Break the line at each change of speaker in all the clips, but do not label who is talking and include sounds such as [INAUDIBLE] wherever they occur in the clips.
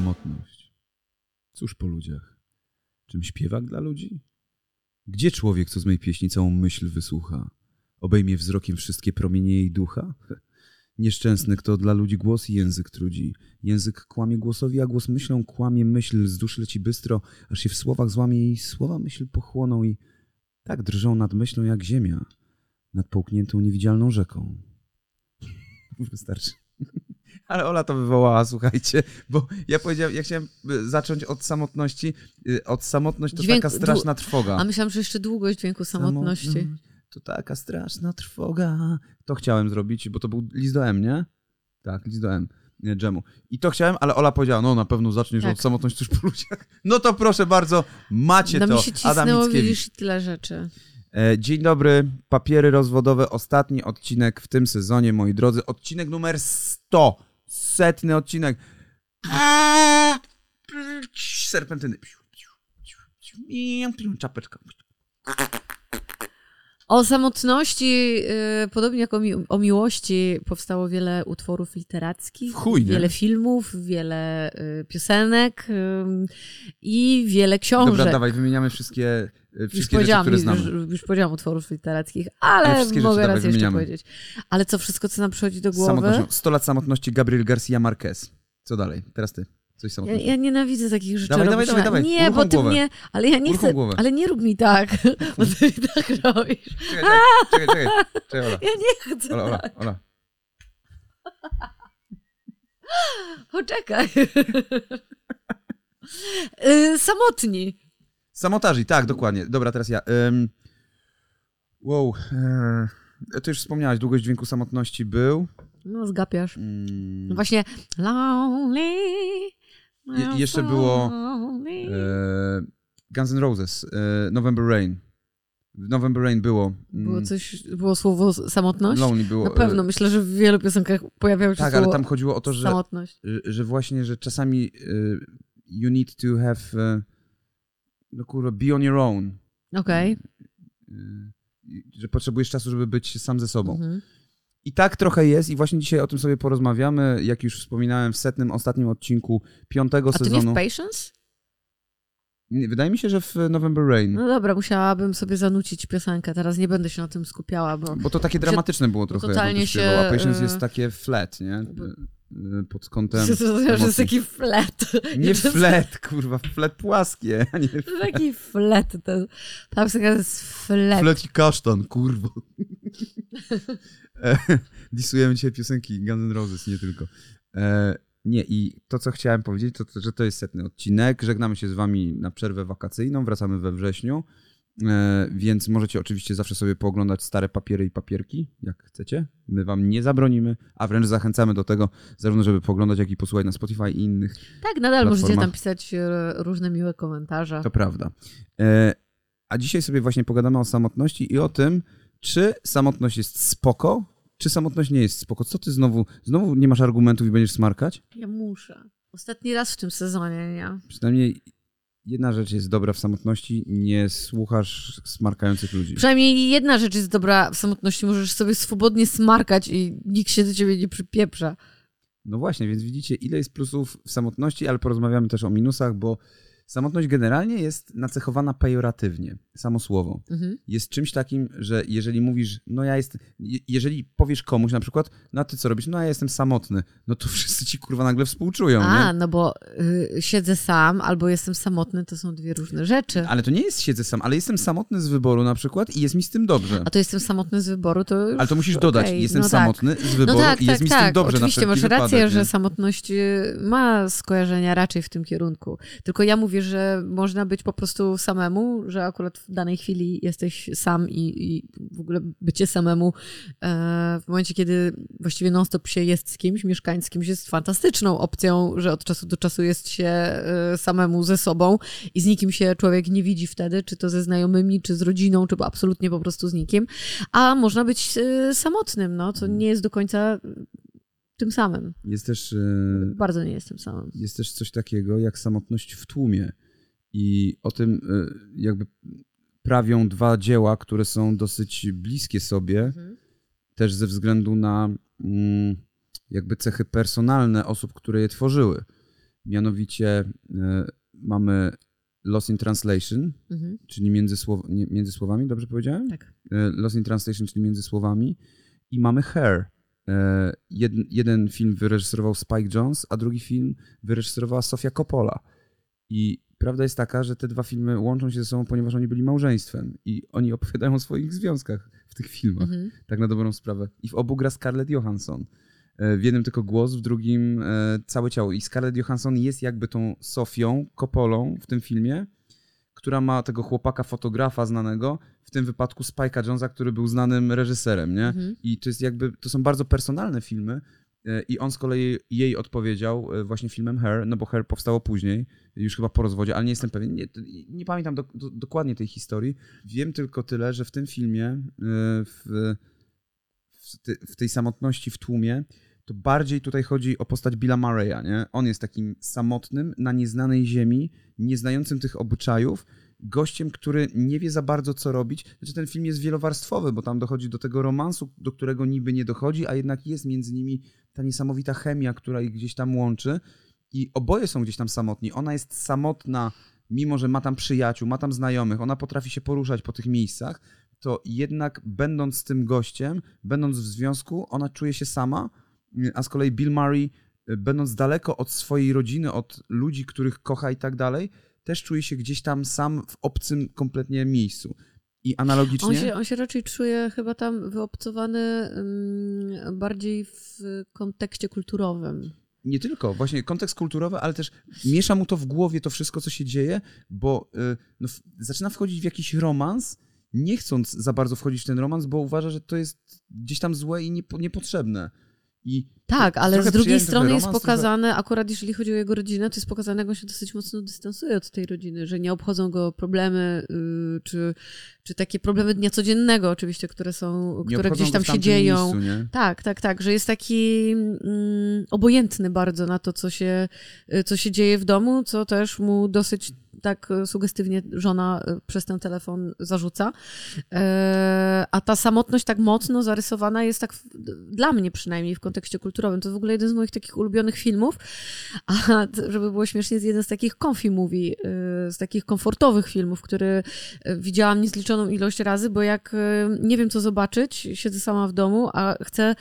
Samotność. Cóż po ludziach? Czym śpiewak dla ludzi? Gdzie człowiek, co z mej pieśni całą myśl wysłucha? Obejmie wzrokiem wszystkie promienie jej ducha? [LAUGHS] Nieszczęsny, kto dla ludzi głos i język trudzi. Język kłamie głosowi, a głos myślą kłamie myśl, z duszy leci bystro, aż się w słowach złamie i słowa myśl pochłoną i tak drżą nad myślą jak ziemia, nad połkniętą niewidzialną rzeką. [LAUGHS] Wystarczy. Ale Ola to wywołała, słuchajcie, bo ja powiedziałem, ja chciałem y, zacząć od samotności. Y, Od samotność to
Dźwięk-
taka straszna trwoga.
A myślałam, że jeszcze długość dźwięku samotności.
Samotność To taka straszna trwoga. To chciałem zrobić, bo to był list do M, nie? Tak, list do M. Nie, dżemu. I to chciałem, ale Ola powiedziała, no na pewno zaczniesz
Tak.
od samotności tuż po ludziach. No to proszę bardzo, macie
No
to.
mi się
Adam
cisnęło, widzisz, tyle rzeczy.
E, Dzień dobry, papiery rozwodowe, ostatni odcinek w tym sezonie, moi drodzy. Odcinek numer 100. Setny odcinek. Serpentyny. Czapeczka.
O samotności, y, podobnie jak o, mi- o miłości, powstało wiele utworów literackich,
chuj,
wiele filmów, wiele y, piosenek i wiele książek.
Dobra, dawaj, wymieniamy wszystkie,
już,
wszystkie rzeczy, które znamy.
już, już powiedziałam utworów literackich,
Ale rzeczy
mogę raz jeszcze
wymieniamy.
powiedzieć. Ale co, wszystko, co nam przychodzi do głowy?
Samotnością. 100 lat samotności Gabriel Garcia Marquez. Co dalej? Teraz ty. Coś
Ja, ja nienawidzę takich rzeczy.
Dawaj, dawaj, dawaj, dawaj.
Nie, bo ty
głowę.
mnie. Ale ja nie chcę.
głowę.
Ale nie rób mi tak. [LAUGHS] Bo ty mi tak robisz.
Czekaj, czekaj, czekaj, czekaj, Ola.
Ja nie chcę.
Ola, Ola,
tak.
Ola.
Poczekaj. [LAUGHS] Y, Samotni.
Samotaży, tak, dokładnie. Dobra, teraz ja. Wow. E, to już wspomniałaś, długość dźwięku samotności był.
No, zgapiasz.
Mm,
No właśnie. Lonely.
Je- jeszcze było, e, Guns N' Roses, e, November Rain. November Rain było. mm,
Było coś, było słowo samotność?
Lonely było.
Na pewno.
e,
Myślę, że w wielu piosenkach pojawiało się
tak,
słowo
ale tam chodziło o to, że,
samotność.
że- że właśnie, że czasami e, you need to have, e, no kurwa, be on your own.
Okej.
E, że potrzebujesz czasu, żeby być sam ze sobą.
Mhm.
I tak trochę jest i właśnie dzisiaj o tym sobie porozmawiamy, jak już wspominałem w setnym, ostatnim odcinku piątego
A to nie
sezonu.
w Patience?
Wydaje mi się, że w November Rain.
No dobra, musiałabym sobie zanucić piosenkę. Teraz nie będę się na tym skupiała, bo
Bo to takie dramatyczne było trochę,
totalnie
to a
się,
Patience jest takie flat, nie?
Bo-
Pod kątem
to, że jest
emocji.
taki flet.
Nie
jest
flat, kurwa, flat płaskie, a nie
Taki flet. To, ta piosenka to jest flet.
flat i kasztan, kurwa. [LAUGHS] Disujemy dzisiaj piosenki Guns N' Roses, nie tylko. E, nie, i to, co chciałem powiedzieć, to, to, że to jest setny odcinek. Żegnamy się z wami na przerwę wakacyjną, wracamy we wrześniu. E, więc możecie oczywiście zawsze sobie pooglądać stare papiery i papierki, jak chcecie. My wam nie zabronimy, a wręcz zachęcamy do tego, zarówno żeby pooglądać, jak i posłuchać na Spotify i innych.
Tak, nadal możecie tam pisać e, różne miłe komentarze.
To prawda. E, a dzisiaj sobie właśnie pogadamy o samotności i o tym, czy samotność jest spoko, czy samotność nie jest spoko. Co ty znowu, znowu nie masz argumentów i będziesz smarkać?
Ja muszę. Ostatni raz w tym sezonie, nie?
Przynajmniej jedna rzecz jest dobra w samotności, nie słuchasz smarkających ludzi.
Przynajmniej jedna rzecz jest dobra w samotności. Możesz sobie swobodnie smarkać i nikt się do ciebie nie przypieprza.
No właśnie, więc widzicie, ile jest plusów w samotności, ale porozmawiamy też o minusach, bo samotność generalnie jest nacechowana pejoratywnie, samo słowo.
Mhm.
jest czymś takim, że jeżeli mówisz, no ja jestem, je- jeżeli powiesz komuś na przykład, no a ty co robisz, no ja jestem samotny, no to [LAUGHS] wszyscy ci kurwa nagle współczują,
A,
nie?
no bo y, siedzę sam albo jestem samotny, to są dwie różne rzeczy.
Ale to nie jest siedzę sam, ale jestem samotny z wyboru na przykład i jest mi z tym dobrze.
A to jestem samotny z wyboru, to już...
Ale to musisz dodać,
okej,
jestem
no tak.
samotny z wyboru
No tak,
i jest
tak,
mi z
tak.
tym dobrze
Oczywiście
na
masz rację,
wypadek,
że samotność y, ma skojarzenia raczej w tym kierunku. Tylko ja mówię, że można być po prostu samemu, że akurat w danej chwili jesteś sam i, i w ogóle bycie samemu e, w momencie, kiedy właściwie non-stop się jest z kimś, mieszkając z kimś jest fantastyczną opcją, że od czasu do czasu jest się e, samemu ze sobą i z nikim się człowiek nie widzi wtedy, czy to ze znajomymi, czy z rodziną, czy absolutnie po prostu z nikim. A można być e, samotnym, no, co nie jest do końca tym samym.
Jest też, e,
Bardzo nie jestem samym.
jest też coś takiego jak samotność w tłumie i o tym e, jakby prawią dwa dzieła, które są dosyć bliskie sobie, też ze względu na mm, jakby cechy personalne osób, które je tworzyły. Mianowicie e, mamy Lost in Translation,
Mhm.
czyli między, słow, między słowami, dobrze powiedziałem?
Tak.
Lost in Translation, czyli między słowami. I mamy Hair. E, Jed, jeden film wyreżyserował Spike Jones, a drugi film wyreżyserowała Sofia Coppola. I prawda jest taka, że te dwa filmy łączą się ze sobą, ponieważ oni byli małżeństwem. I oni [LAUGHS] opowiadają o swoich związkach w tych filmach.
Mhm.
Tak na dobrą sprawę. I w obu gra Scarlett Johansson. E, W jednym tylko głos, w drugim e, całe ciało. I Scarlett Johansson jest jakby tą Sofią, Coppolą w tym filmie, która ma tego chłopaka fotografa znanego, w tym wypadku Spike'a Jonesa, który był znanym reżyserem, nie?
Mhm.
I to jest jakby, to są bardzo personalne filmy e, i on z kolei jej odpowiedział e, właśnie filmem Her, no bo Her powstało później, już chyba po rozwodzie, ale nie jestem pewien, nie, nie pamiętam do, do, dokładnie tej historii. Wiem tylko tyle, że w tym filmie, e, w, w, ty, w tej samotności w tłumie, to bardziej tutaj chodzi o postać Billa Murray'a, nie? On jest takim samotnym, na nieznanej ziemi, nieznającym tych obyczajów, gościem, który nie wie za bardzo, co robić. Znaczy, ten film jest wielowarstwowy, bo tam dochodzi do tego romansu, do którego niby nie dochodzi, a jednak jest między nimi ta niesamowita chemia, która ich gdzieś tam łączy. I oboje są gdzieś tam samotni. Ona jest samotna, mimo że ma tam przyjaciół, ma tam znajomych, ona potrafi się poruszać po tych miejscach, to jednak będąc z tym gościem, będąc w związku, ona czuje się sama, a z kolei Bill Murray, y, będąc daleko od swojej rodziny, od ludzi, których kocha i tak dalej, też czuje się gdzieś tam sam w obcym kompletnie miejscu. I analogicznie...
On się, on się raczej czuje chyba tam wyobcowany ym, bardziej w kontekście kulturowym.
Nie tylko, właśnie kontekst kulturowy, ale też miesza mu to w głowie, to wszystko, co się dzieje, bo y, no, w, zaczyna wchodzić w jakiś romans, nie chcąc za bardzo wchodzić w ten romans, bo uważa, że to jest gdzieś tam złe i niepo, niepotrzebne. I
Tak, ale
trochę
z drugiej strony jest pokazane, akurat jeżeli chodzi o jego rodzinę, to jest pokazane, jak on się dosyć mocno dystansuje od tej rodziny, że nie obchodzą go problemy, y, czy, czy takie problemy dnia codziennego oczywiście, które są,
nie
które gdzieś tam się dzieją.
Miejscu?
Tak, tak, tak, że jest taki mm, obojętny bardzo na to, co się, y, co się dzieje w domu, co też mu dosyć tak y, sugestywnie żona y, przez ten telefon zarzuca. E, A ta samotność tak mocno zarysowana jest tak, dla mnie przynajmniej w kontekście kulturowym. To w ogóle jeden z moich takich ulubionych filmów. A żeby było śmiesznie, jest jeden z takich comfy movie, z takich komfortowych filmów, który widziałam niezliczoną ilość razy, bo jak nie wiem co zobaczyć, siedzę sama w domu, a chcę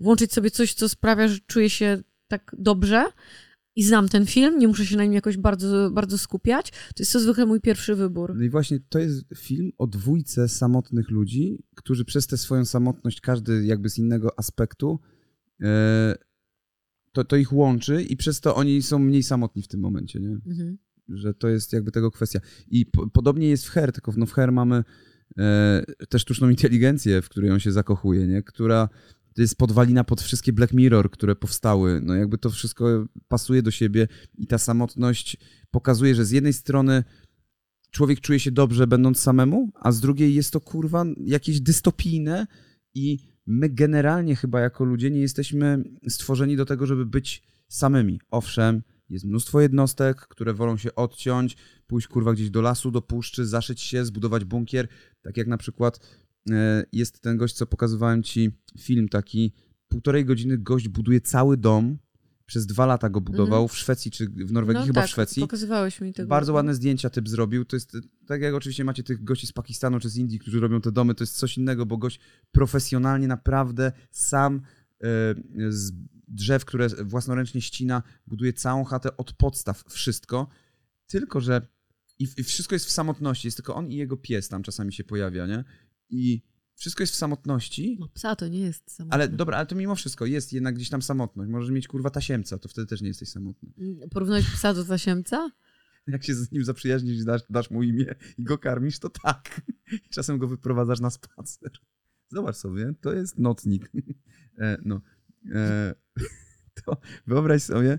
włączyć sobie coś, co sprawia, że czuję się tak dobrze i znam ten film, nie muszę się na nim jakoś bardzo, bardzo skupiać, to jest to zwykle mój pierwszy wybór.
No i właśnie to jest film o dwójce samotnych ludzi, którzy przez tę swoją samotność, każdy jakby z innego aspektu, e, to, to ich łączy i przez to oni są mniej samotni w tym momencie, nie?
Mhm.
że to jest jakby tego kwestia. I po, podobnie jest w Her, tylko w, no w Her mamy e, też sztuczną inteligencję, w której on się zakochuje, nie? która to jest podwalina pod wszystkie Black Mirror, które powstały. No jakby to wszystko pasuje do siebie i ta samotność pokazuje, że z jednej strony człowiek czuje się dobrze będąc samemu, a z drugiej jest to kurwa jakieś dystopijne i my generalnie chyba jako ludzie nie jesteśmy stworzeni do tego, żeby być samymi. Owszem, jest mnóstwo jednostek, które wolą się odciąć, pójść kurwa gdzieś do lasu, do puszczy, zaszyć się, zbudować bunkier. Tak jak na przykład jest ten gość, co pokazywałem ci film taki, półtorej godziny gość buduje cały dom, przez dwa lata go budował w Szwecji czy w Norwegii,
no
chyba
tak,
w Szwecji.
pokazywałeś mi tego.
Bardzo ładne zdjęcia typ zrobił. To jest tak jak oczywiście macie tych gości z Pakistanu czy z Indii, którzy robią te domy, to jest coś innego, bo gość profesjonalnie naprawdę sam e, z drzew, które własnoręcznie ścina, buduje całą chatę od podstaw, wszystko. Tylko, że i, i wszystko jest w samotności, jest tylko on i jego pies tam czasami się pojawia, nie? I wszystko jest w samotności,
No psa to nie jest samotny.
ale dobra, ale to mimo wszystko jest jednak gdzieś tam samotność. Możesz mieć kurwa tasiemca, to wtedy też nie jesteś samotny.
Porównałeś psa do tasiemca? [LAUGHS]
Jak się z nim zaprzyjaźnisz i dasz, dasz mu imię i go karmisz, to tak. [LAUGHS] Czasem go wyprowadzasz na spacer. Zobacz sobie, to jest nocnik. [LAUGHS] E, no. E, to wyobraź sobie,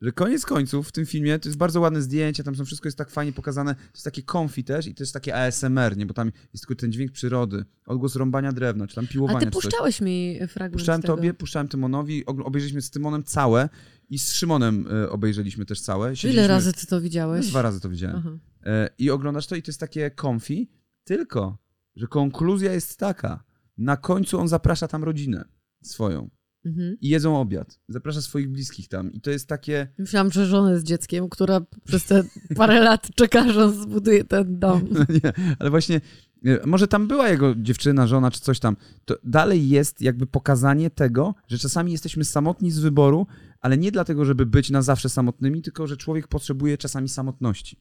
że koniec końców w tym filmie to jest bardzo ładne zdjęcie, tam są wszystko jest tak fajnie pokazane, to jest takie comfy też i to jest takie ASMR, nie, bo tam jest tylko ten dźwięk przyrody, odgłos rąbania drewna, czy tam
A
piłowania,
ty
czy coś.
puszczałeś mi fragment
Puszczałem
tego.
tobie, puszczałem Tymonowi, obejrzeliśmy z Tymonem całe i z Szymonem e, obejrzeliśmy też całe.
Ile
Siedzieliśmy-
razy ty to
No,
widziałeś?
Dwa razy to widziałem.
Aha.
E, I oglądasz to i to jest takie comfy, tylko, że konkluzja jest taka. Na końcu on zaprasza tam rodzinę swoją.
Mhm.
i jedzą obiad. Zaprasza swoich bliskich tam i to jest takie...
Myślałam, że żonę z dzieckiem, która przez te parę lat czeka, że on zbuduje ten dom. [LAUGHS]
Nie, ale właśnie e, może tam była jego dziewczyna, żona czy coś tam. To dalej jest jakby pokazanie tego, że czasami jesteśmy samotni z wyboru, ale nie dlatego, żeby być na zawsze samotnymi, tylko że człowiek potrzebuje czasami samotności.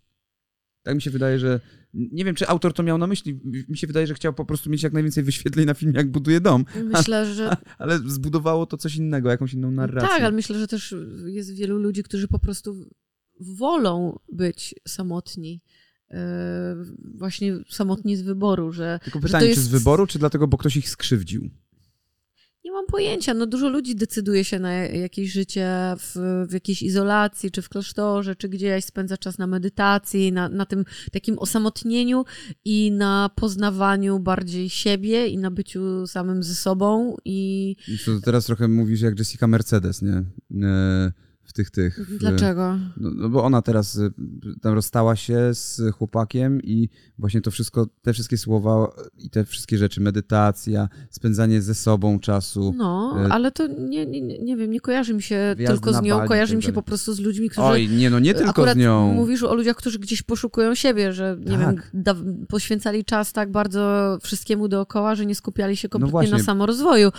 Tak mi się wydaje, że. Nie wiem, czy autor to miał na myśli. Mi się wydaje, że chciał po prostu mieć jak najwięcej wyświetleń na filmie, jak buduje dom,
Myślę, że
ale zbudowało to coś innego, jakąś inną narrację.
tak, ale myślę, że też jest wielu ludzi, którzy po prostu wolą być samotni. E, Właśnie samotni z wyboru, że
Tylko
że
pytanie,
to
czy z
jest-
wyboru, czy dlatego, bo ktoś ich skrzywdził?
Mam pojęcia. No dużo ludzi decyduje się na jakieś życie w, w jakiejś izolacji, czy w klasztorze, czy gdzieś, spędza czas na medytacji, na, na tym takim osamotnieniu i na poznawaniu bardziej siebie i na byciu samym ze sobą i
I to teraz trochę mówisz jak Jessica Mercedes, nie? E, tych, tych. w-
dlaczego?
No, no bo ona teraz y, tam rozstała się z chłopakiem i właśnie to wszystko, te wszystkie słowa i te wszystkie rzeczy, medytacja, spędzanie ze sobą czasu.
No,
e,
ale to nie, nie, nie wiem, nie kojarzy mi się tylko z nią,
Bali
kojarzy
tak
mi się
dalej.
po prostu z ludźmi, którzy
Oj, nie no, nie tylko z nią.
Mówisz o ludziach, którzy gdzieś poszukują siebie, że nie
Tak.
wiem, da, poświęcali czas tak bardzo wszystkiemu dookoła, że nie skupiali się kompletnie
No
na samorozwoju.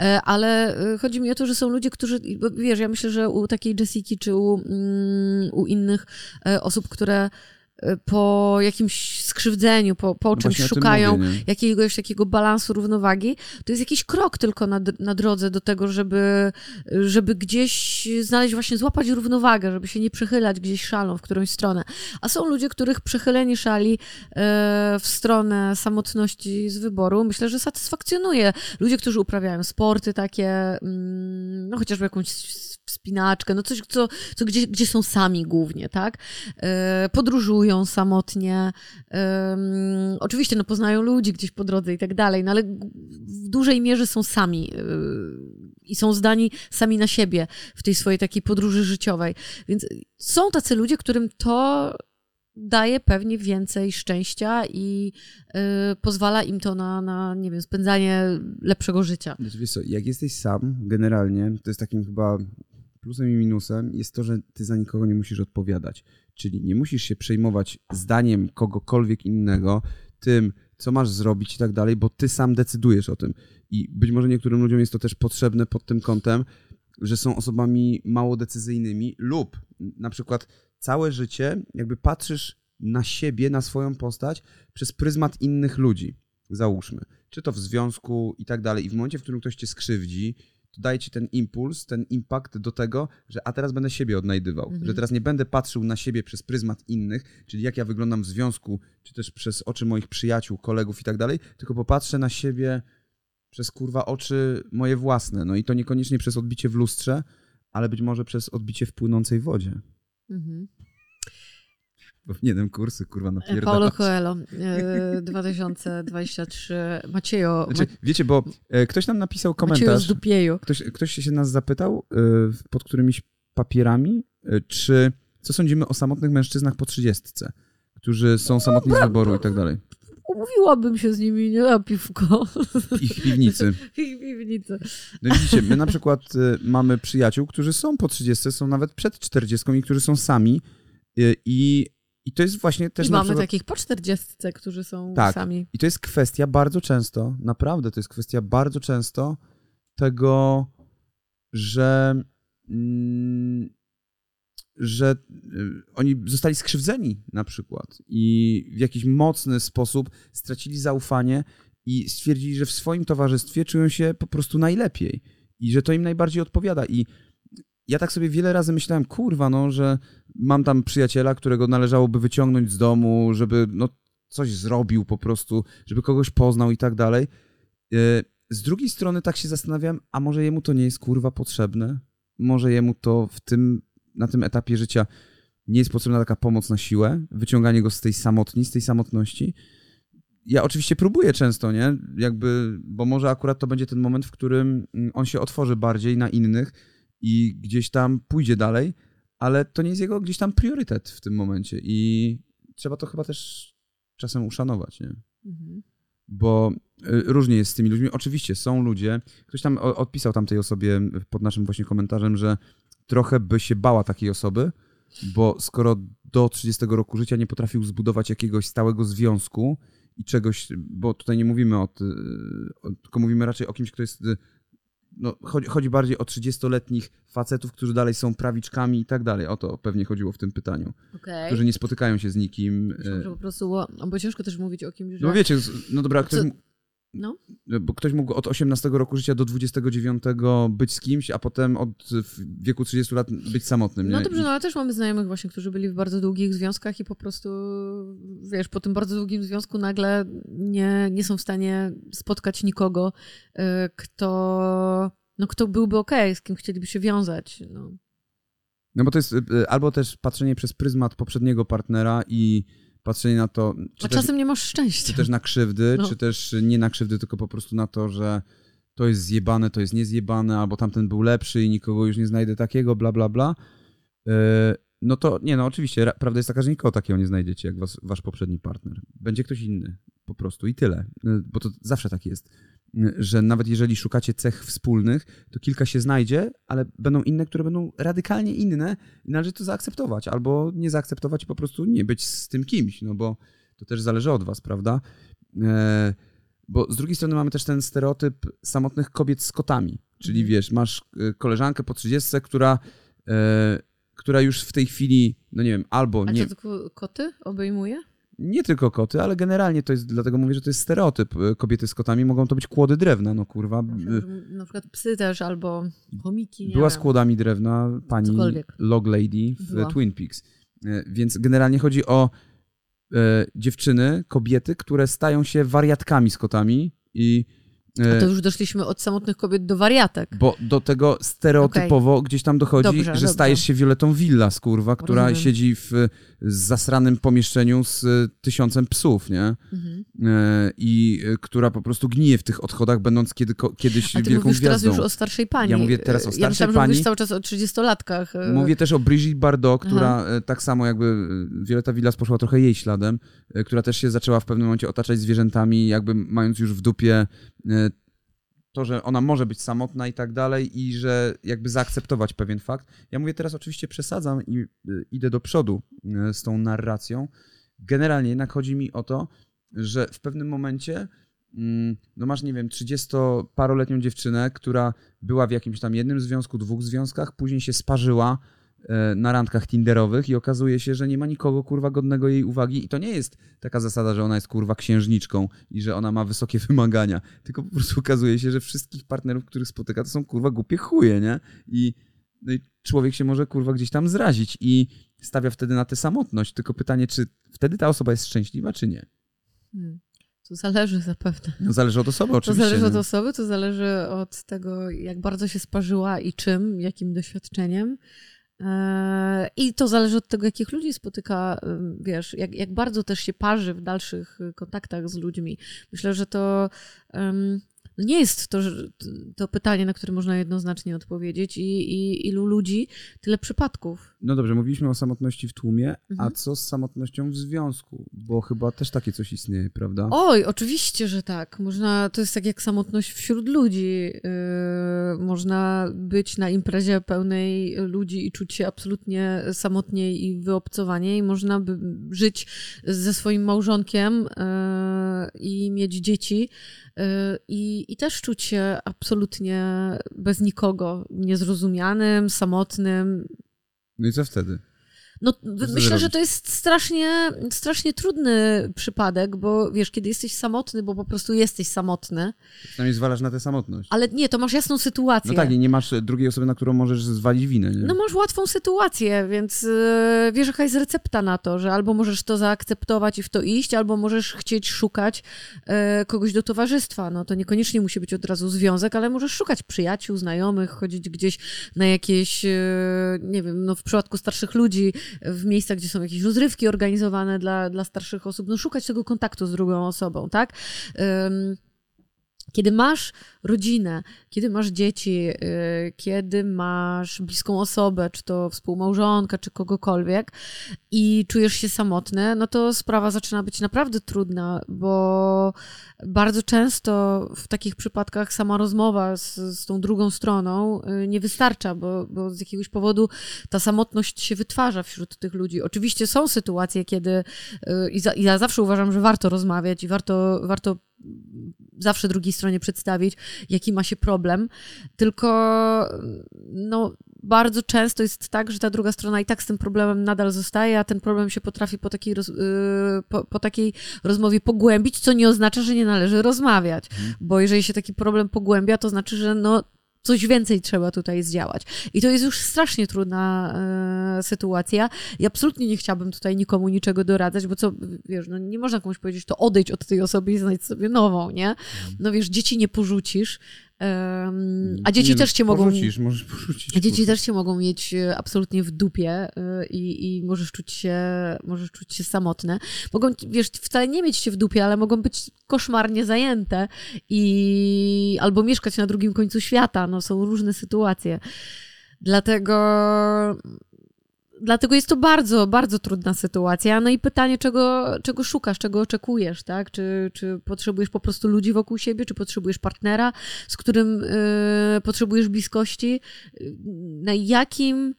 E, Ale e, chodzi mi o to, że są ludzie, którzy, wiesz, ja myślę, że u takiej Jessiki czy u, mm, u innych e, osób, które e, po jakimś skrzywdzeniu, po, po
No
czymś
właśnie
szukają
mówię,
jakiegoś takiego balansu, równowagi, to jest jakiś krok tylko na, na drodze do tego, żeby, żeby gdzieś znaleźć, właśnie złapać równowagę, żeby się nie przechylać gdzieś szalą w którąś stronę. A są ludzie, których przechylenie szali e, w stronę samotności z wyboru, myślę, że satysfakcjonuje. Ludzie, którzy uprawiają sporty takie, mm, no chociażby jakąś wspinaczkę, no coś, co, co gdzie, gdzie są sami głównie, tak? E, podróżują samotnie, oczywiście no, poznają ludzi gdzieś po drodze i tak dalej, no ale w dużej mierze są sami yy, i są zdani sami na siebie w tej swojej takiej podróży życiowej. Więc są tacy ludzie, którym to daje pewnie więcej szczęścia i yy, pozwala im to na, na, nie wiem, spędzanie lepszego życia.
Znaczy, wiesz co, jak jesteś sam, generalnie, to jest takim chyba plusem i minusem, jest to, że ty za nikogo nie musisz odpowiadać. Czyli nie musisz się przejmować zdaniem kogokolwiek innego, tym, co masz zrobić i tak dalej, bo ty sam decydujesz o tym. I być może niektórym ludziom jest to też potrzebne pod tym kątem, że są osobami mało decyzyjnymi lub na przykład całe życie jakby patrzysz na siebie, na swoją postać przez pryzmat innych ludzi, załóżmy. Czy to w związku i tak dalej. I w momencie, w którym ktoś cię skrzywdzi, to daje ci ten impuls, ten impact do tego, że a teraz będę siebie odnajdywał.
Mhm.
Że teraz nie będę patrzył na siebie przez pryzmat innych, czyli jak ja wyglądam w związku, czy też przez oczy moich przyjaciół, kolegów i tak dalej, tylko popatrzę na siebie przez kurwa oczy moje własne. No i to niekoniecznie przez odbicie w lustrze, ale być może przez odbicie w płynącej wodzie.
Mhm.
Powinienem kursy kurwa
Paulo
napierdalać.
Coelho, yy, 2023, Maciejo,
Znaczy, wiecie, bo e, ktoś nam napisał
Maciejo z
komentarz,
Dupieju.
ktoś, ktoś się nas zapytał e, pod którymiś papierami, e, czy co sądzimy o samotnych mężczyznach po trzydziestce, którzy są samotni z wyboru i tak dalej.
Umówiłabym się z nimi, nie na piwko.
W ich piwnicy.
W ich piwnicy.
No widzicie, my na przykład e, mamy przyjaciół, którzy są po 30, są nawet przed 40 i którzy są sami e, i, i to jest właśnie też
I mamy
przykład...
takich po 40, którzy są
Tak.
sami.
I to jest kwestia bardzo często, naprawdę to jest kwestia bardzo często tego, że, mm, że y, oni zostali skrzywdzeni na przykład i w jakiś mocny sposób stracili zaufanie i stwierdzili, że w swoim towarzystwie czują się po prostu najlepiej i że to im najbardziej odpowiada. I ja tak sobie wiele razy myślałem, kurwa, no, że mam tam przyjaciela, którego należałoby wyciągnąć z domu, żeby no, coś zrobił po prostu, żeby kogoś poznał i tak dalej. E, Z drugiej strony tak się zastanawiam, a może jemu to nie jest kurwa potrzebne? Może jemu to w tym, na tym etapie życia nie jest potrzebna taka pomoc na siłę, wyciąganie go z tej samotni, z tej samotności. Ja oczywiście próbuję często, nie? Jakby, bo może akurat to będzie ten moment, w którym mm, on się otworzy bardziej na innych i gdzieś tam pójdzie dalej, ale to nie jest jego gdzieś tam priorytet w tym momencie i trzeba to chyba też czasem uszanować, nie?
Mhm.
bo y, różnie jest z tymi ludźmi. Oczywiście są ludzie, ktoś tam odpisał tam tej osobie pod naszym właśnie komentarzem, że trochę by się bała takiej osoby, bo skoro do 30 roku życia nie potrafił zbudować jakiegoś stałego związku i czegoś, bo tutaj nie mówimy o, o tylko mówimy raczej o kimś, kto jest y, no, chodzi, chodzi bardziej o 30-letnich facetów, którzy dalej są prawiczkami i tak dalej. O to pewnie chodziło w tym pytaniu.
Okej.
Którzy nie spotykają się z nikim. Y,
że po prostu, bo, bo ciężko też mówić o kimś, że...
No wiecie, no dobra, ktoś,
Co- No.
bo ktoś mógł od 18 roku życia do 29 być z kimś, a potem od wieku 30 lat być samotnym.
No
nie?
dobrze,
I-
no ale też mamy znajomych właśnie, którzy byli w bardzo długich związkach i po prostu, wiesz, po tym bardzo długim związku nagle nie, nie są w stanie spotkać nikogo, y, kto, no, kto byłby okej, z kim chcieliby się wiązać. No.
No bo to jest y, albo też patrzenie przez pryzmat poprzedniego partnera i patrzenie na to, czy,
A
też,
czasem nie masz szczęścia.
czy też na krzywdy,
No.
czy też nie na krzywdy, tylko po prostu na to, że to jest zjebane, to jest niezjebane, albo tamten był lepszy i nikogo już nie znajdę takiego, bla, bla, bla. Y, No to nie, no oczywiście, ra- prawda jest taka, że nikogo takiego nie znajdziecie, jak was, wasz poprzedni partner. Będzie ktoś inny, po prostu i tyle. Y, Bo to zawsze tak jest, że nawet jeżeli szukacie cech wspólnych, to kilka się znajdzie, ale będą inne, które będą radykalnie inne i należy to zaakceptować, albo nie zaakceptować i po prostu nie być z tym kimś, no bo to też zależy od was, prawda? E, Bo z drugiej strony mamy też ten stereotyp samotnych kobiet z kotami, czyli
Mhm.
wiesz, masz y, koleżankę po 30, która, e, która już w tej chwili, no nie wiem, albo
A
nie,
tylko koty obejmuje?
Nie tylko koty, ale generalnie to jest, dlatego mówię, że to jest stereotyp. Y, Kobiety z kotami mogą to być kłody drewna, no kurwa. Y,
Na przykład psy też, albo chomiki,
Była
wiem.
z kłodami drewna pani
Cokolwiek.
Log Lady w
Była.
Twin Peaks. Y, Więc generalnie chodzi o e, dziewczyny, kobiety, które stają się wariatkami z kotami i
to już doszliśmy od samotnych kobiet do wariatek.
Bo do tego stereotypowo gdzieś tam dochodzi,
Dobrze,
że
dobrze.
stajesz się Violetą Villas, kurwa, która
Rozumiem.
siedzi w e, zasranym pomieszczeniu z e, tysiącem psów, nie?
Mhm.
I która po prostu gnije w tych odchodach, będąc kiedy, kiedyś
A ty
wielką
mówisz teraz
gwiazdą.
już o starszej pani.
Ja mówię teraz o
Ja
starszej
myślałam, że
pani.
mówisz cały czas o 30-latkach. e,
Mówię też o Brigitte Bardot, która e, tak samo jakby Violeta Villas poszła trochę jej śladem, która też się zaczęła w pewnym momencie otaczać zwierzętami, jakby mając już w dupie to, że ona może być samotna i tak dalej i że jakby zaakceptować pewien fakt. Ja mówię teraz oczywiście przesadzam i e, idę do przodu e, z tą narracją. Generalnie jednak chodzi mi o to, że w pewnym momencie mm, no masz, nie wiem, 30-paroletnią dziewczynę, która była w jakimś tam jednym związku, dwóch związkach, później się sparzyła na randkach tinderowych i okazuje się, że nie ma nikogo kurwa godnego jej uwagi i to nie jest taka zasada, że ona jest kurwa księżniczką i że ona ma wysokie [LAUGHS] wymagania, tylko po prostu okazuje się, że wszystkich partnerów, których spotyka, to są kurwa głupie chuje, nie? I, no i człowiek się może kurwa gdzieś tam zrazić i stawia wtedy na tę samotność, tylko pytanie, czy wtedy ta osoba jest szczęśliwa, czy nie?
Hmm. To zależy zapewne.
No zależy od osoby
To
oczywiście.
zależy od
nie?
osoby, to zależy od tego, jak bardzo się sparzyła i czym, jakim doświadczeniem. I to zależy od tego, jakich ludzi spotyka, wiesz, jak, jak bardzo też się parzy w dalszych y, kontaktach z ludźmi. Myślę, że to no nie jest to, to pytanie, na które można jednoznacznie odpowiedzieć. I, i ilu ludzi, tyle przypadków.
No dobrze, mówiliśmy o samotności w tłumie, a
Mhm.
co z samotnością w związku? Bo chyba też takie coś istnieje, prawda?
Oj, oczywiście, że tak. Można, to jest tak jak samotność wśród ludzi. Yy, można być na imprezie pełnej ludzi i czuć się absolutnie samotnie i wyobcowanie i można by żyć ze swoim małżonkiem yy, i mieć dzieci yy, i, i też czuć się absolutnie bez nikogo, niezrozumianym, samotnym,
No i co wtedy?
No, myślę, że to jest strasznie, strasznie trudny przypadek, bo wiesz, kiedy jesteś samotny, bo po prostu jesteś samotny,
Przynajmniej zwalasz na tę samotność.
ale nie, to masz jasną sytuację.
No tak, i nie masz drugiej osoby, na którą możesz zwalić winę, nie?
No masz łatwą sytuację, więc yy, wiesz, jaka jest recepta na to, że albo możesz to zaakceptować i w to iść, albo możesz chcieć szukać yy, kogoś do towarzystwa. No to niekoniecznie musi być od razu związek, ale możesz szukać przyjaciół, znajomych, chodzić gdzieś na jakieś, yy, nie wiem, no w przypadku starszych ludzi, w miejscach, gdzie są jakieś rozrywki organizowane dla, dla starszych osób, no szukać tego kontaktu z drugą osobą, tak? Kiedy masz rodzinę, kiedy masz dzieci, y, kiedy masz bliską osobę, czy to współmałżonka, czy kogokolwiek, i czujesz się samotny, no to sprawa zaczyna być naprawdę trudna, bo bardzo często w takich przypadkach sama rozmowa z, z tą drugą stroną y, nie wystarcza, bo, bo z jakiegoś powodu ta samotność się wytwarza wśród tych ludzi. Oczywiście są sytuacje, kiedy y, i, za, i ja zawsze uważam, że warto rozmawiać i warto, warto zawsze drugiej stronie przedstawić, jaki ma się problem, tylko no, bardzo często jest tak, że ta druga strona i tak z tym problemem nadal zostaje, a ten problem się potrafi po takiej, roz, yy, po, po, takiej rozmowie pogłębić, co nie oznacza, że nie należy rozmawiać, mhm. bo jeżeli się taki problem pogłębia, to znaczy, że no, coś więcej trzeba tutaj zdziałać. I to jest już strasznie trudna e, sytuacja. I absolutnie nie chciałabym tutaj nikomu niczego doradzać, bo co, wiesz, no nie można komuś powiedzieć, to odejdź od tej osoby i znajdź sobie nową, nie? Mhm. No wiesz, dzieci nie porzucisz, a dzieci nie, też cię mogą.
Porzucisz, możesz porzucić.
A dzieci też cię mogą mieć e, absolutnie w dupie e, i, i możesz czuć się, możesz czuć się samotne. Mogą, wiesz, wcale nie mieć cię w dupie, ale mogą być koszmarnie zajęte i albo mieszkać na drugim końcu świata. No, są różne sytuacje. Dlatego dlatego jest to bardzo, bardzo trudna sytuacja. No i pytanie, czego, czego szukasz, czego oczekujesz, tak? Czy, czy potrzebujesz po prostu ludzi wokół siebie, czy potrzebujesz partnera, z którym y, potrzebujesz bliskości? Na jakim,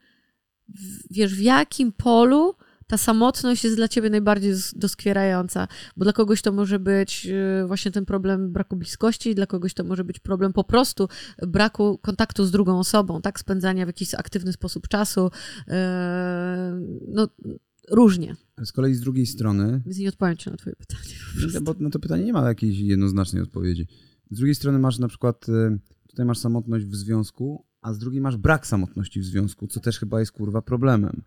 wiesz, w jakim polu ta samotność jest dla ciebie najbardziej doskwierająca, bo dla kogoś to może być y, właśnie ten problem braku bliskości, dla kogoś to może być problem po prostu braku kontaktu z drugą osobą, tak, spędzania w jakiś aktywny sposób czasu, y, no różnie.
Z kolei z drugiej strony...
Więc nie odpowiem ci na twoje pytanie.
No, bo na to pytanie nie ma jakiejś jednoznacznej odpowiedzi. Z drugiej strony masz na przykład, y, tutaj masz samotność w związku, a z drugiej masz brak samotności w związku, co też chyba jest kurwa problemem